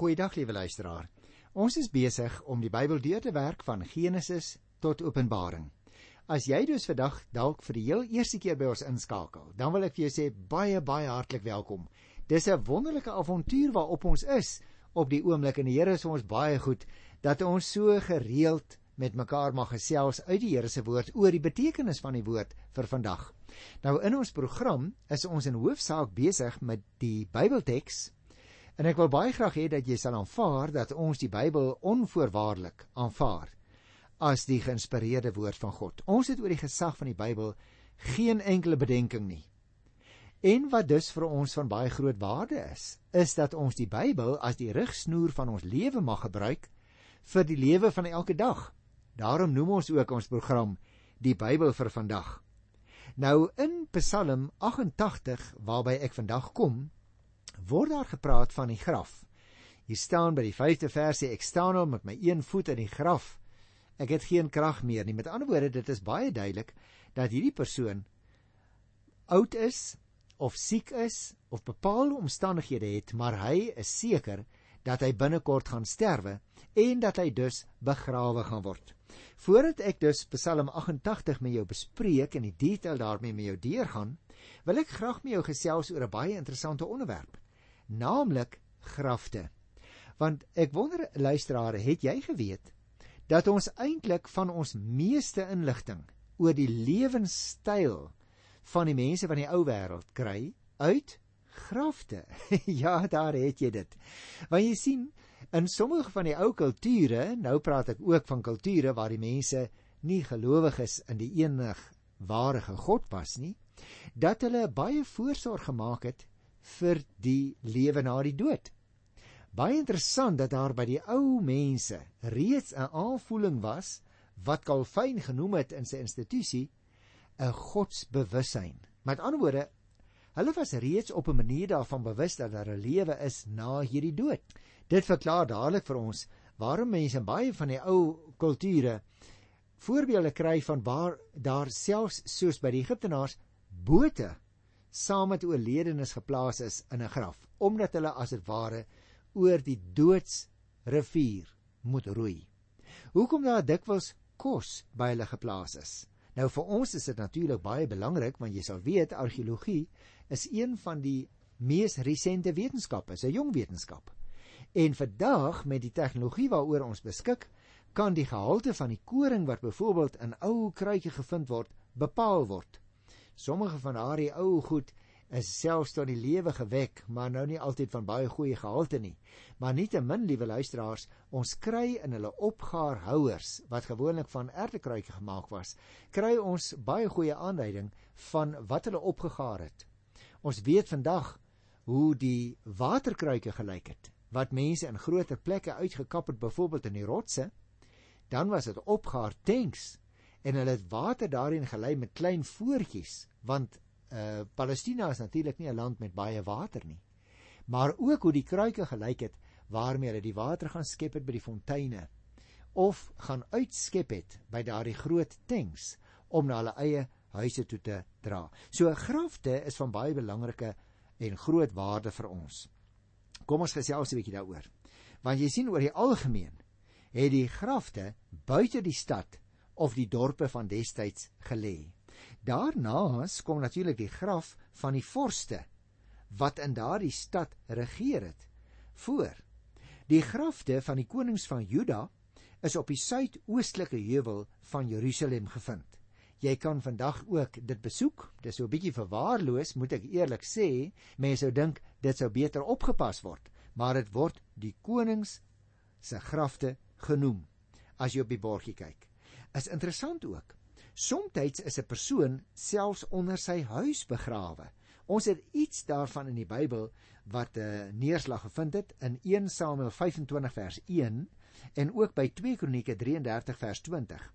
Goeiedag liewe luisteraar. Ons is besig om die Bybel deur te werk van Genesis tot Openbaring. As jy dus vandag dalk vir die heel eerste keer by ons inskakel, dan wil ek vir jou sê baie baie hartlik welkom. Dis 'n wonderlike avontuur waarop ons is op die oomblik en die Here is ons baie goed dat ons so gereeld met mekaar mag gesels uit die Here se woord oor die betekenis van die woord vir vandag. Nou in ons program is ons in hoofsaak besig met die Bybelteks En ek wil baie graag hê dat jy sal aanvaar dat ons die Bybel onvoorwaardelik aanvaar as die geïnspireerde woord van God. Ons het oor die gesag van die Bybel geen enkele bedenking nie. En wat dus vir ons van baie groot waarde is, is dat ons die Bybel as die rigsnoer van ons lewe mag gebruik vir die lewe van elke dag. Daarom noem ons ook ons program die Bybel vir vandag. Nou in Psalm 88 waarby ek vandag kom, word daar gepraat van die graf. Hier staan by die 5de versie ek staan nou met my een voet in die graf. Ek het geen krag meer nie. Met ander woorde, dit is baie duidelik dat hierdie persoon oud is of siek is of bepaalde omstandighede het, maar hy is seker dat hy binnekort gaan sterwe en dat hy dus begrawe gaan word. Voordat ek dus Psalm 88 met jou bespreek en die detail daarmee met jou deurgaan, wil ek graag met jou gesels oor 'n baie interessante onderwerp naamlik grafte. Want ek wonder luisteraar, het jy geweet dat ons eintlik van ons meeste inligting oor die lewenstyl van die mense van die ou wêreld kry uit grafte. ja, daar het jy dit. Want jy sien, in sommige van die ou kulture, nou praat ek ook van kulture waar die mense nie gelowig is in die enig ware God pas nie, dat hulle baie voorsorg gemaak het vir die lewe na die dood. Baie interessant dat daar by die ou mense reeds 'n aanvoeling was wat Calvin genoem het in sy institusie 'n godsbewussyn. Met ander woorde, hulle was reeds op 'n manier daarvan bewus dat daar 'n lewe is na hierdie dood. Dit verklaar dadelik vir ons waarom mense in baie van die ou kulture voorbeelde kry van waar daar selfs soos by die Egiptenaars bote saam met oorledenes geplaas is in 'n graf omdat hulle as dit ware oor die doodsrivier moet roei. Hoekom daar dikwels kos by hulle geplaas is. Nou vir ons is dit natuurlik baie belangrik want jy sal weet argeologie is een van die mees resente wetenskappe, 'n jong wetenskap. En vandag met die tegnologie waaroor ons beskik, kan die gehalte van die koring wat byvoorbeeld in ou kruitjie gevind word, bepaal word. Sommige van daardie ou goed is selfs tot die lewe gewek, maar nou nie altyd van baie goeie gehalte nie. Maar nietemin, liewe luisteraars, ons kry in hulle opgaarhouers wat gewoonlik van ertekruike gemaak was, kry ons baie goeie aanduiding van wat hulle opgegaar het. Ons weet vandag hoe die waterkruike gelyk het wat mense in groter plekke uitgekap het, byvoorbeeld in die rotse, dan was dit opgaar tanks en hulle het water daarin gelei met klein voertjies want uh Palestina is natuurlik nie 'n land met baie water nie maar ook hoe die kruike gelyk het waarmee hulle die water gaan skep het by die fonteine of gaan uitskep het by daardie groot tanks om na hulle eie huise toe te dra. So grafte is van baie belangrike en groot waarde vir ons. Kom ons gesels 'n bietjie daaroor. Want jy sien oor die algemeen het die grafte buite die stad of die dorpe van destyds gelê. Daarnaas kom natuurlik die graf van die vorste wat in daardie stad regeer het. Voor die grafte van die konings van Juda is op die suidoostelike heuwel van Jerusalem gevind. Jy kan vandag ook dit besoek. Dis so 'n bietjie verwaarloos, moet ek eerlik sê. Mense sou dink dit sou beter opgepas word, maar dit word die konings se grafte genoem as jy op die borgie kyk is interessant ook. Somstyds is 'n persoon selfs onder sy huis begrawe. Ons het iets daarvan in die Bybel wat 'n uh, neerslag gevind het in 1 Samuel 25 vers 1 en ook by 2 Kronieke 33 vers 20.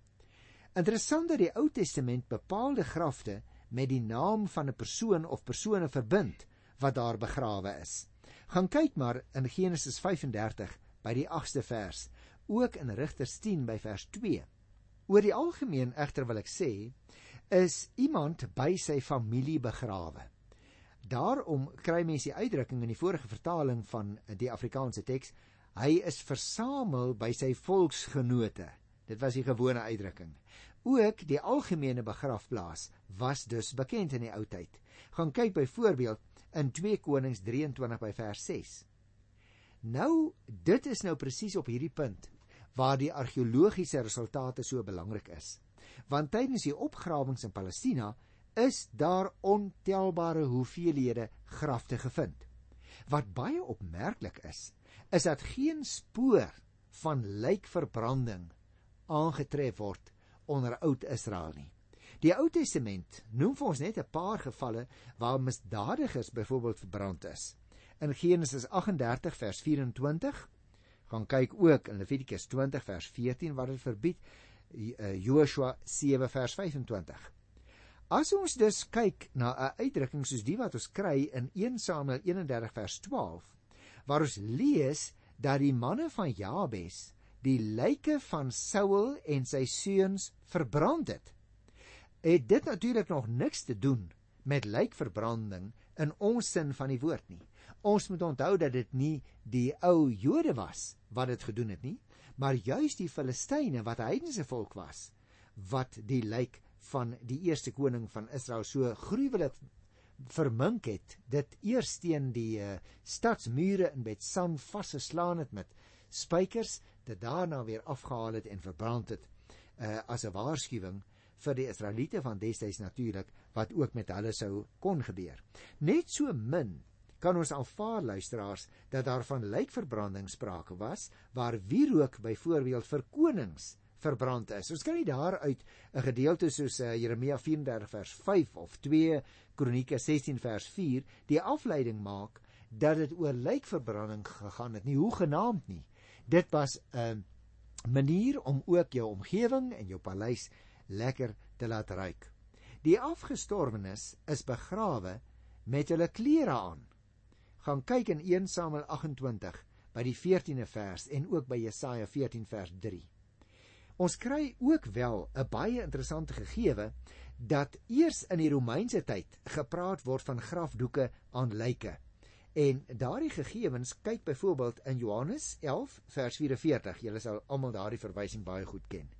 Interessant dat die Ou Testament bepaalde grafte met die naam van 'n persoon of persone verbind wat daar begrawe is. Gaan kyk maar in Genesis 35 by die 8ste vers, ook in Rigters 10 by vers Oor die algemeen egter wil ek sê is iemand by sy familie begrawe. Daarom kry mense die uitdrukking in die vorige vertaling van die Afrikaanse teks Hy is versamel by sy volksgenote. Dit was die gewone uitdrukking. Ook die algemene begrafplaas was dus bekend in die ou tyd. Gaan kyk byvoorbeeld in 2 Konings 23 by vers 6. Nou, dit is nou presies op hierdie punt waar die argeologiese resultate so belangrik is. Want tydens die opgrawings in Palestina is daar ontelbare hoeveelhede grafte gevind. Wat baie opmerklik is, is dat geen spoor van lijkverbranding aangetref word onder Oud-Israel nie. Die Ou Testament noem vir ons net 'n paar gevalle waar misdadigers byvoorbeeld verbrand is. In Genesis 38 vers 24 gaan kyk ook in Levitikus 20 vers 14 wat dit verbied, eh, Joshua 7 vers 25. As ons dus kyk na 'n uitdrukking soos die wat ons kry in 1 Samuel 31 vers 12 waar ons lees dat die manne van Jabes die lyke van Saul en sy seuns verbrand het. Het dit natuurlik nog niks te doen met lykverbranding in ons sin van die woord nie. Ons moet onthou dat dit nie die ou Jode was wat dit gedoen het nie, maar juis die Filistyne wat heidense volk was wat die lijk van die eerste koning van Israel so gruwelik vermink het dit eers teen die uh, stadsmure in Betsan vasgeslaan het met spykers dit daarna weer afgehaal het en verbrand het uh, as 'n waarskuwing vir die Israeliete van destyds natuurlik wat ook met hulle sou kon gebeur. Net so min kan ons aanvaar luisteraars dat daar van lijkverbranding sprake was waar wierook byvoorbeeld vir konings verbrand is. Ons kan nie daaruit 'n gedeelte soos uh, Jeremia 34 vers 5 of 2 Kronieke 16 vers 4 die afleiding maak dat dit oor lijkverbranding gegaan het nie hoe genaamd nie dit was 'n manier om ook jou omgewing en jou paleis lekker te laat ruik. Die afgestorwenes is begrawe met hulle klere aan. Gaan kyk in 1 Samuel 28 by die 14de vers en ook by Jesaja 14 vers 3. Ons kry ook wel 'n baie interessante gegewe dat eers in die Romeinse tyd gepraat word van grafdoeke aan lyke. En daardie gegevens kyk byvoorbeeld in Johannes 11 vers 44. Julle sal almal daardie verwysing baie goed ken.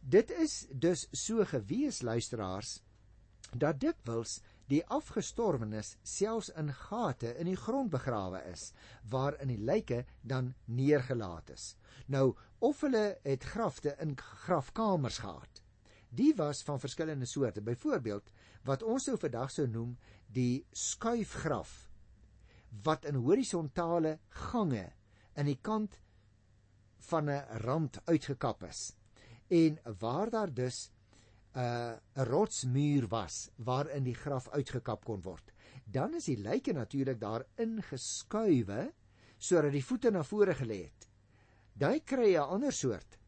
Dit is dus so gewees luisteraars dat dikwels die afgestorwenes selfs in gate in die grond begrawe is waarin die lyke dan neergelaat is. Nou of hulle het grafte in grafkamers gehad. Die was van verskillende soorte. Byvoorbeeld wat ons nou vandag sou noem die skuifgraf wat in horisontale gange in die kant van 'n rand uitgekap is en waar daar dus 'n uh, rotsmuur was waarin die graf uitgekap kon word. Dan is die lyke natuurlik daar ingeskuiwe sodat die voete na vore gelê het. Daai kry 'n ander soort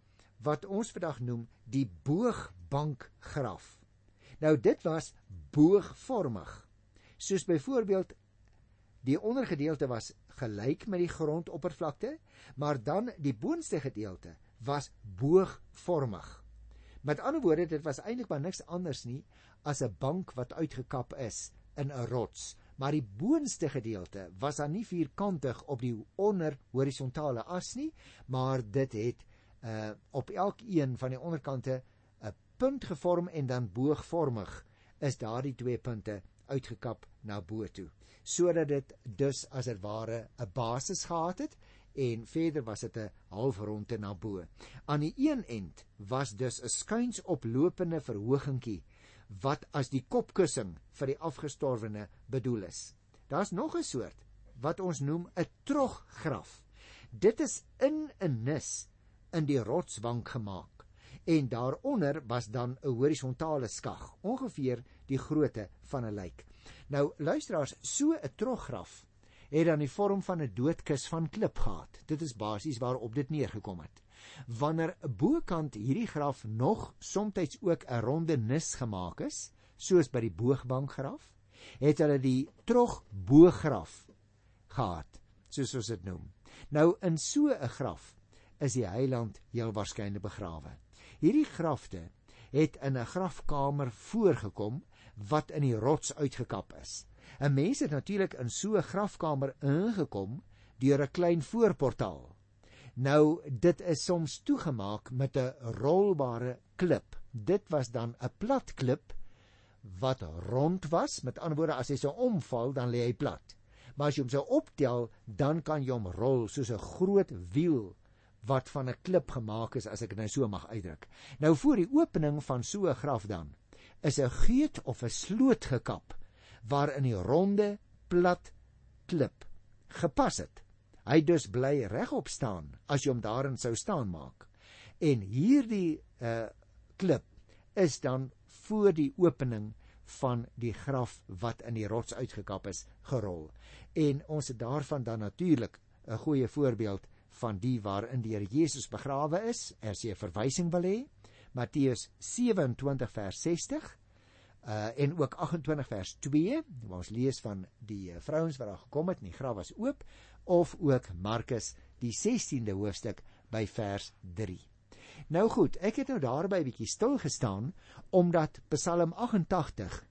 wat ons vandag noem die boogbankgraf. Nou dit was boogvormig. Soos byvoorbeeld Die ondergedeelte was gelyk met die grondoppervlakte, maar dan die boonste gedeelte was boogvormig. Met ander woorde, dit was eintlik maar niks anders nie as 'n bank wat uitgekap is in 'n rots, maar die boonste gedeelte was dan nie vierkantig op die onder horisontale as nie, maar dit het uh op elkeen van die onderkante 'n punt gevorm en dan boogvormig is daardie twee punte uitgekap na bo toe. Sodat dit dus as dit ware 'n basis gehad het en verder was dit 'n halfronde na bo. Aan die een end was dus 'n skuins oplopende verhogingkie wat as die kopkussing vir die afgestorwene bedoel is. Daar's nog 'n soort wat ons noem 'n troggraf. Dit is in 'n nis in die rotsbank gemaak en daaronder was dan 'n horisontale skag, ongeveer die grootte van 'n lijk. Nou luisteraars, so 'n troggraf het dan die vorm van 'n doodkus van klip gehad. Dit is basies waarop dit neergekom het. Wanneer bokant hierdie graf nog soms ook 'n ronde nis gemaak is, soos by die boogbankgraf, het hulle die trogboograf gehad, soos ons dit noem. Nou in so 'n graf is die heiland heel waarskynlik begrawe. Hierdie grafte het in 'n grafkamer voorgekom wat in die rots uitgekap is. 'n Mens het natuurlik in so 'n grafkamer ingekom deur 'n klein voorportaal. Nou dit is soms toegemaak met 'n rolbare klip. Dit was dan 'n plat klip wat rond was. Met ander woorde, as hy sou omval, dan lê hy plat. Maar as jy hom sou optel, dan kan jy hom rol soos 'n groot wiel wat van 'n klip gemaak is as ek dit nou so mag uitdruk. Nou voor die opening van so 'n graf dan is 'n geut of 'n sloot gekap waarin die ronde plat klip gepas het. Hy dus bly regop staan as jy hom daarin sou staan maak. En hierdie uh klip is dan voor die opening van die graf wat in die rots uitgekap is gerol. En ons het daarvan dan natuurlik 'n goeie voorbeeld van die waarin die Here Jesus begrawe is, as jy 'n verwysing wil hê. Matteus 27 vers 60 uh en ook 28 vers 2 waar ons lees van die uh, vrouens wat daar gekom het en die graf was oop of ook Markus die 16de hoofstuk by vers 3. Nou goed, ek het nou daarby bietjie stil gestaan omdat Psalm 88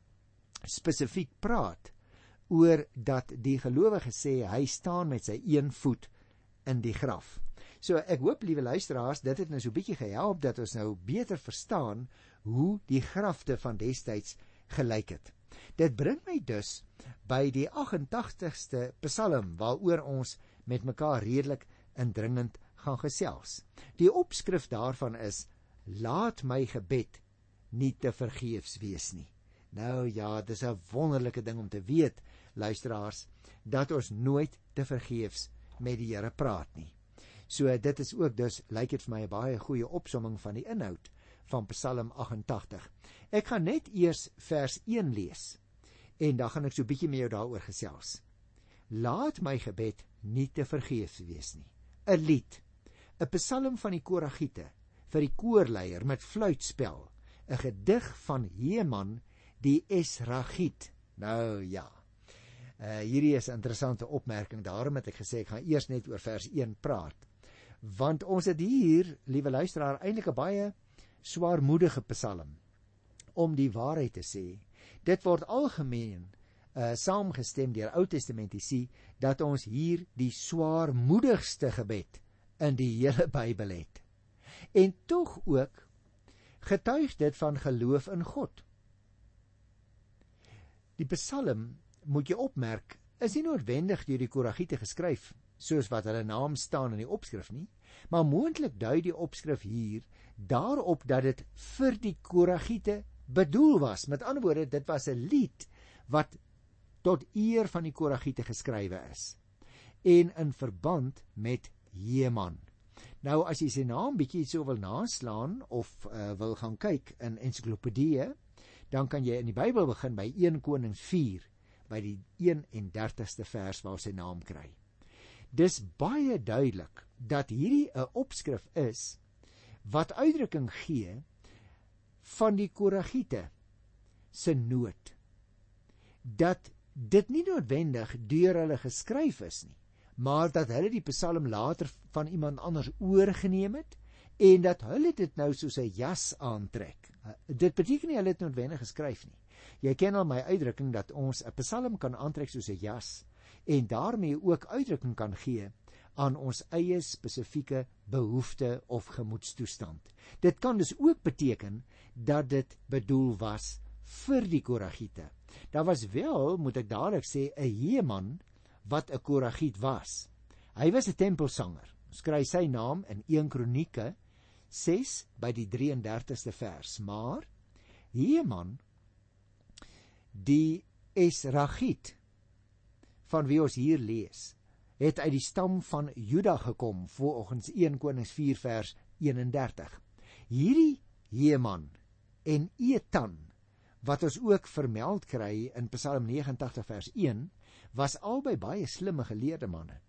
spesifiek praat oor dat die gelowige sê hy staan met sy een voet in die graf. So ek hoop liewe luisteraars, dit het nou so 'n bietjie gehelp dat ons nou beter verstaan hoe die grafte van destyds gelyk het. Dit bring my dus by die 88ste Psalm waaroor ons met mekaar redelik indringend gaan gesels. Die opskrif daarvan is: Laat my gebed nie te vergeefs wees nie. Nou ja, dis 'n wonderlike ding om te weet, luisteraars, dat ons nooit te vergeefs met die Here praat nie. So dit is ook dus lyk dit vir my 'n baie goeie opsomming van die inhoud van Psalm 88. Ek gaan net eers vers 1 lees en dan gaan ek so bietjie met jou daaroor gesels. Laat my gebed nie te vergeefs wees nie. 'n Lied 'n Psalm van die Koragiete vir die koorleier met fluitspel, 'n gedig van Heman die Esragiet. Nou ja. Uh hierdie is 'n interessante opmerking. Daarom het ek gesê ek gaan eers net oor vers 1 praat. Want ons het hier, liewe luisteraar, eintlik 'n baie swaarmoedige Psalm om die waarheid te sê. Dit word algemeen uh saamgestem deur Ou Testamentiese dat ons hier die swaarmoedigste gebed in die hele Bybel het. En tog ook getuig dit van geloof in God. Die Psalm, moet jy opmerk, is nie noodwendig deur die Koragiete geskryf soos wat hulle naam staan in die opskrif nie, maar moontlik dui die opskrif hier daarop dat dit vir die Koragiete bedoel was. Met ander woorde, dit was 'n lied wat tot eer van die Koragiete geskrywe is en in verband met Heman. Nou as jy sy naam bietjie so wil naslaan of uh, wil gaan kyk in ensiklopedie, dan kan jy in die Bybel begin by 1 Konings 4 by die 31ste vers waar sy naam kry. Dis baie duidelik dat hierdie 'n opskrif is wat uitdrukking gee van die Koragiete se nood dat dit nie noodwendig deur hulle geskryf is nie maar dat hulle die Psalm later van iemand anders oorgeneem het en dat hulle dit nou soos 'n jas aantrek. Dit beteken nie hulle het noodwendig geskryf nie. Jy ken al my uitdrukking dat ons 'n Psalm kan aantrek soos 'n jas en daarmee ook uitdrukking kan gee aan ons eie spesifieke behoefte of gemoedstoestand. Dit kan dus ook beteken dat dit bedoel was vir die Koragiete. Daar was wel, moet ek dadelik sê, 'n Heman wat 'n Koragiet was. Hy was 'n tempelsanger. Skryf sy naam in 1 Kronieke 6 by die 33ste vers. Maar Heman die Esragiet van wie ons hier lees, het uit die stam van Juda gekom volgens 1 Konings 4 vers 31. Hierdie Heman en Etan wat ons ook vermeld kry in Psalm 89 vers 1 was albei baie slimme geleerde manne.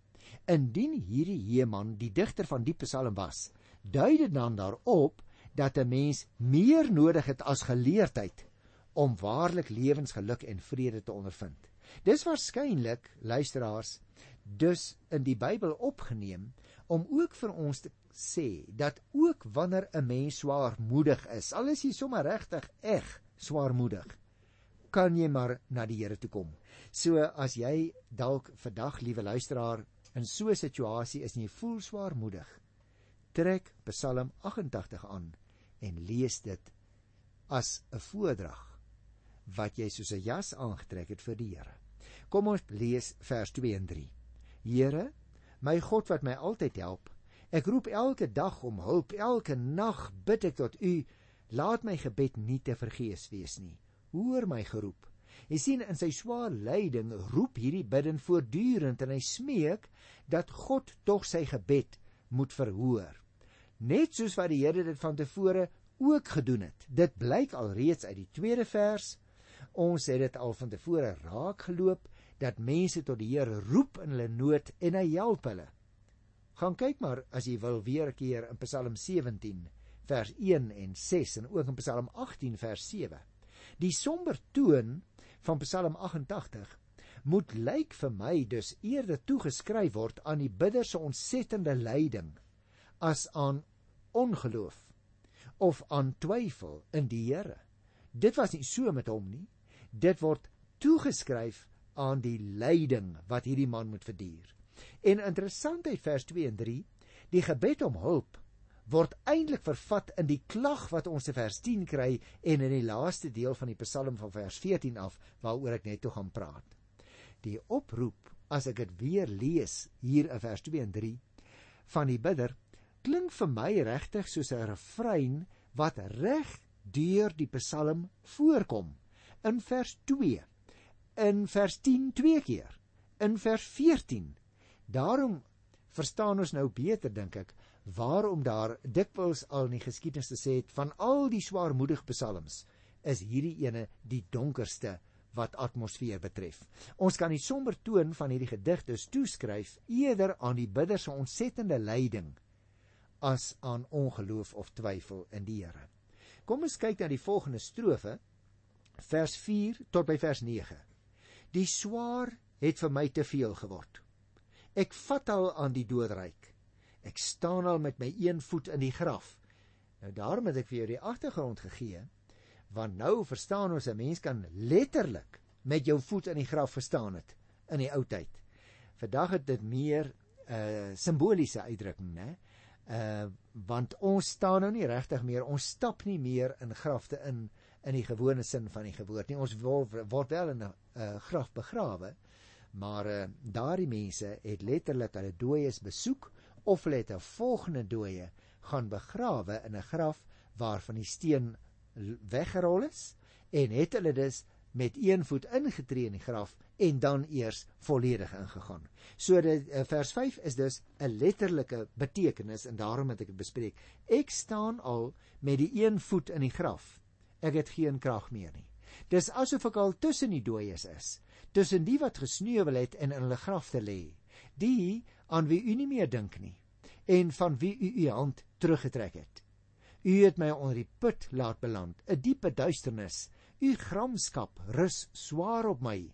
Indien hierdie Heman die digter van die Psalm was, dui dit dan daarop dat 'n mens meer nodig het as geleerdheid om waarlik lewensgeluk en vrede te ondervind. Dis waarskynlik, luisteraars, dus in die Bybel opgeneem om ook vir ons te sê dat ook wanneer 'n mens swaarmoedig is, al is hy sommer regtig eg swaarmoedig, kan jy maar na die Here toe kom. So as jy dalk vandag liewe luisteraar in so 'n situasie is en jy voel swaarmoedig, trek Psalm 88 aan en lees dit as 'n voordrag wat jy soos 'n jas aangetrek het vir die Here. Kom ons lees vers 2 en 3. Here, my God wat my altyd help, ek roep elke dag om hulp, elke nag bid ek tot U, laat my gebed nie te vergees wees nie. Hoor my geroep. Jy sien in sy swaar lyding roep hierdie bidden voortdurend en hy smeek dat God tog sy gebed moet verhoor. Net soos wat die Here dit van tevore ook gedoen het. Dit blyk alreeds uit die tweede vers. Ons het dit al van tevore raak geloop dat mense tot die Here roep in hulle nood en hy help hulle. Gaan kyk maar as jy wil weer 'n keer in Psalm 17 vers 1 en 6 en ook in Psalm 18 vers 7. Die somber toon van Psalm 88 moet lyk vir my dus eerder toegeskryf word aan die bidder se ontsettende lyding as aan ongeloof of aan twyfel in die Here. Dit was nie so met hom nie. Dit word toegeskryf aan die lyding wat hierdie man moet verduur. En interessant uit vers 2 en 3, die gebed om hulp word eintlik vervat in die klag wat ons in vers 10 kry en in die laaste deel van die Psalm van vers 14 af waaroor ek net toe gaan praat. Die oproep, as ek dit weer lees hier in vers 2 en 3 van die bidder klink vir my regtig soos 'n refrein wat reg deur die Psalm voorkom. In vers 2, in vers 10 twee keer, in vers 14. Daarom verstaan ons nou beter dink ek waarom daar dikwels al in die geskiedenis gesê het van al die swaarmoedige psalms is hierdie ene die donkerste wat atmosfeer betref. Ons kan die somber toon van hierdie gedigte toeskryf eerder aan die bidder se ontsettende lyding as aan ongeloof of twyfel in die Here. Kom ons kyk na die volgende strofe vers 4 tot by vers 9. Die swaar het vir my te veel geword. Ek vat al aan die doodryk. Ek staan al met my een voet in die graf. Nou daarom het ek vir jou die agtergrond gegee want nou verstaan ons 'n mens kan letterlik met jou voet in die graf verstaan het in die ou tyd. Vandag het dit meer 'n uh, simboliese uitdrukking, né? uh want ons staan nou nie regtig meer ons stap nie meer in grafte in in die gewone sin van die geboorte nie ons word, word wel in 'n uh, graf begrawe maar uh, daardie mense het letterlik hulle dooies besoek of hulle het 'n volgende dooie gaan begrawe in 'n graf waarvan die steen weggerol is en het hulle dus met een voet ingetree in die graf en dan eers volledig ingegaan. So dit eh, vers 5 is dus 'n letterlike betekenis en daarom het ek dit bespreek. Ek staan al met die een voet in die graf. Ek het geen krag meer nie. Dis asof ek al tussen die dooies is, tussen die wat gesneuwel het en in hulle graf te lê, die aan wie u nie meer dink nie en van wie u u hand teruggetrek het. U het my onder die put laat beland, 'n diepe duisternis. U gramskap rus swaar op my.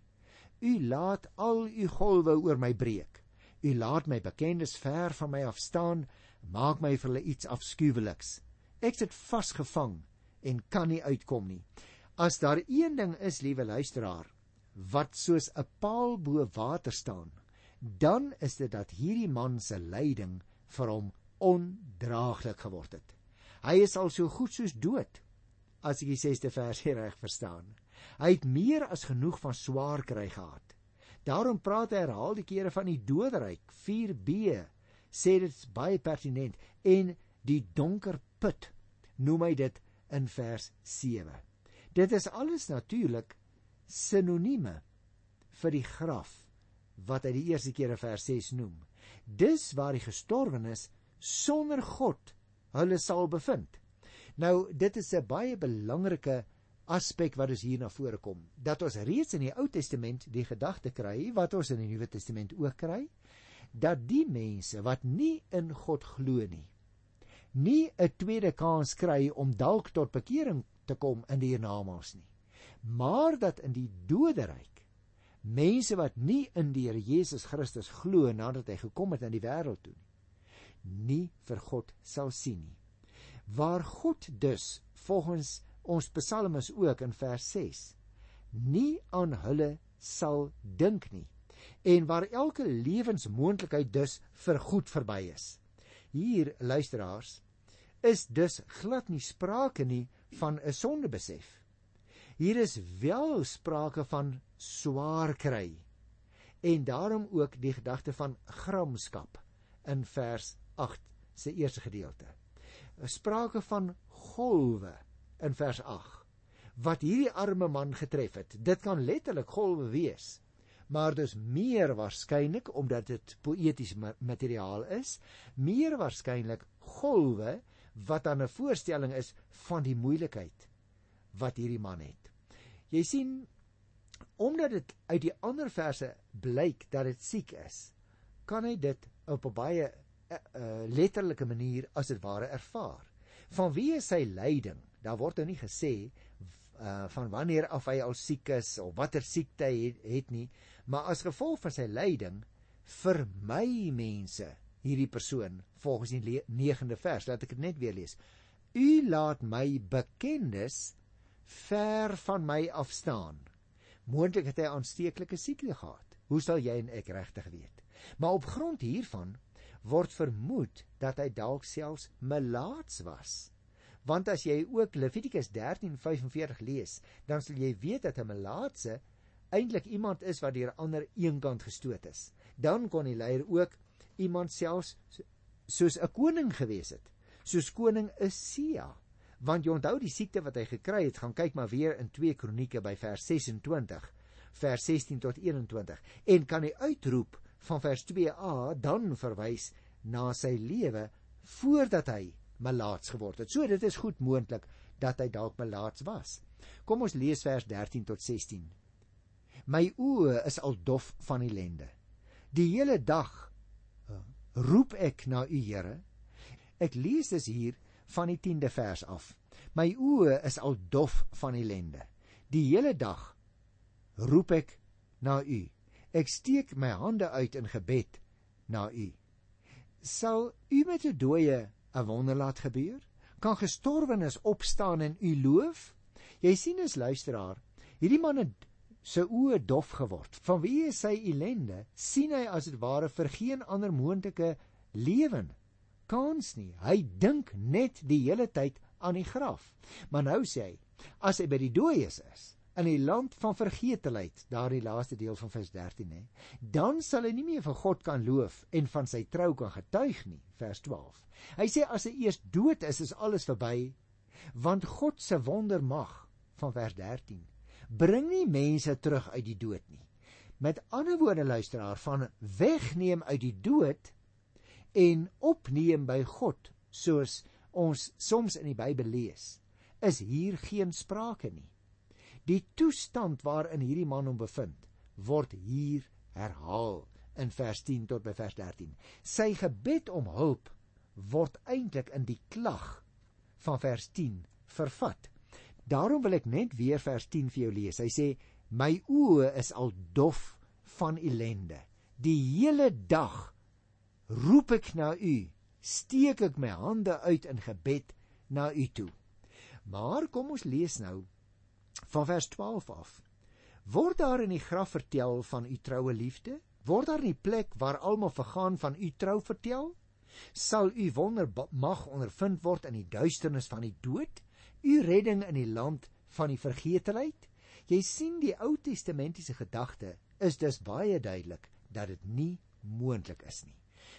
U laat al u golwe oor my breek. U laat my bekendes ver van my af staan, maak my vir hulle iets afskuweliks. Ek sit vasgevang en kan nie uitkom nie. As daar een ding is, liewe luisteraar, wat soos 'n paal bo water staan, dan is dit dat hierdie man se lyding vir hom ondraaglik geword het. Hy is al so goed soos dood as ek die 6ste vers reg verstaan. Hy het meer as genoeg van swaar kry gehad. Daarom praat hy herhaal die kere van die doderyk 4b sê dit baie pertinent en die donker put noem hy dit in vers 7. Dit is alles natuurlik sinonieme vir die graf wat hy die eerste keer in vers 6 noem. Dis waar die gestorwenes sonder God hulle sal bevind. Nou dit is 'n baie belangrike aspek wat ons hier na vore kom. Dat ons reeds in die Ou Testament die gedagte kry wat ons in die Nuwe Testament ook kry, dat die mense wat nie in God glo nie, nie 'n tweede kans kry om dalk tot bekering te kom in die hiernamaals nie. Maar dat in die doderyk mense wat nie in die Here Jesus Christus glo nadat hy gekom het in die wêreld toe nie, nie vir God sal sien nie waar God dus volgens ons psalmes ook in vers 6 nie aan hulle sal dink nie en waar elke lewensmoontlikheid dus vir goed verby is. Hier luisteraars is dus glad nie sprake nie van 'n sondebesef. Hier is wel sprake van swaar kry en daarom ook die gedagte van gramskap in vers 8 se eerste gedeelte. Sprake van golwe in vers 8 wat hierdie arme man getref het. Dit kan letterlik golwe wees. Maar dis meer waarskynlik omdat dit poëties materiaal is, meer waarskynlik golwe wat dan 'n voorstelling is van die moeilikheid wat hierdie man het. Jy sien omdat dit uit die ander verse blyk dat dit siek is, kan hy dit op 'n baie uh, uh, letterlike manier as dit ware ervaar. Van wie is sy lyding? Daar word nou nie gesê uh van wanneer af hy al siek is of watter siekte hy het, het nie, maar as gevolg van sy lyding vir my mense hierdie persoon volgens die 9de vers laat ek dit net weer lees. U laat my bekendes ver van my afstaan. Moontlik het hy aansteeklike siekte gehad. Hoe sal jy en ek regtig weet? Maar op grond hiervan word vermoed dat hy dalk selfs melaats was. Want as jy ook Levitikus 13:45 lees, dan sal jy weet dat 'n melaatse eintlik iemand is wat deur ander eenkant gestoot is. Dan kon die leier ook iemand selfs soos 'n koning gewees het, soos koning Isia. Want jy onthou die siekte wat hy gekry het, gaan kyk maar weer in 2 Kronieke by vers 26, vers 16 tot 21 en kan hy uitroep van vers 2a dan verwys na sy lewe voordat hy melaats geword het. So dit is goed moontlik dat hy dalk melaats was. Kom ons lees vers 13 tot 16. My oë is al dof van ellende. Die hele dag uh, roep ek na U Here. Ek lees dus hier van die 10de vers af. My oë is al dof van ellende. Die hele dag roep ek na U. Ek steek my hande uit in gebed na U. Sal U met 'n dooie 'n wonder laat gebeur? Kan gestorwenes opstaan en u loof? Jy sien as luisteraar, hierdie man het sy oë dof geword. Van wie is sy ellende? sien hy as dit ware vir geen ander moontlike lewe kans nie. Hy dink net die hele tyd aan die graf. Maar nou sê hy, as hy by die dooies is, in die land van vergetelheid, daardie laaste deel van vers 13 hè, dan sal hy nie meer vir God kan loof en van sy trou kan getuig nie, vers 12. Hy sê as hy eers dood is, is alles verby, want God se wondermag van vers 13 bring nie mense terug uit die dood nie. Met ander woorde luisteraar van wegneem uit die dood en opneem by God, soos ons soms in die Bybel lees, is hier geen sprake nie. Die toestand waarin hierdie man hom bevind, word hier herhaal in vers 10 tot by vers 13. Sy gebed om hulp word eintlik in die klag van vers 10 vervat. Daarom wil ek net weer vers 10 vir jou lees. Hy sê: "My oë is al dof van ellende. Die hele dag roep ek na U, steek ek my hande uit in gebed na U toe." Maar kom ons lees nou van vers 12 af. Word daar in die graf vertel van u troue liefde? Word daar in die plek waar almal vergaan van u trou vertel? Sal u wonder mag ondervind word in die duisternis van die dood? U redding in die land van die vergetelheid? Jy sien die Ou Testamentiese gedagte is dus baie duidelik dat dit nie moontlik is nie.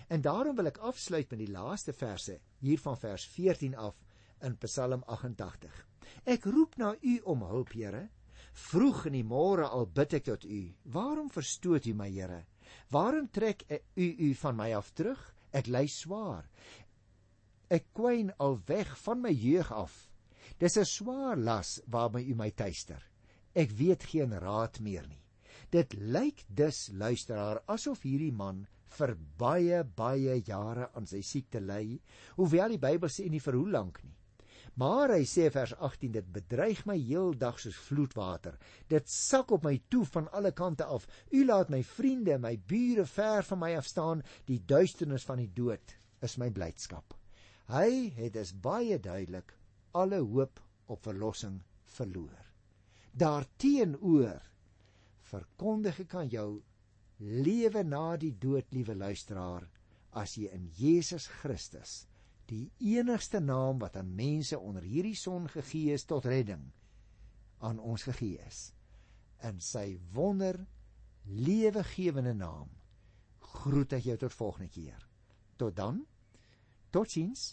En daarom wil ek afsluit met die laaste verse hier van vers 14 af in Psalm 88. Ek roep na U om hulp, Here. Vroeg in die môre al bid ek tot U. Waarom verstoot U my, Here? Waarom trek U U van my af terug? Ek ly swaar. Ek kwyn al weg van my jeug af. Dis 'n swaar las waarmee U my tuister. Ek weet geen raad meer nie. Dit lyk dus luisteraar asof hierdie man vir baie baie jare aan sy siekte ly, hoewel die Bybel sê nie vir hoe lank nie. Maar hy sê vers 18 dit bedreig my heeldag soos vloedwater. Dit sak op my toe van alle kante af. U laat my vriende, my bure ver van my af staan. Die duisternis van die dood is my blydskap. Hy het dus baie duidelik alle hoop op verlossing verloor. Daarteenoor verkondig ek aan jou lewe na die dood, liewe luisteraar, as jy in Jesus Christus die enigste naam wat aan mense onder hierdie son gegee is tot redding aan ons gegee is. In sy wonder lewegewende naam groet ek jou tot volgende keer. Tot dan. Totiens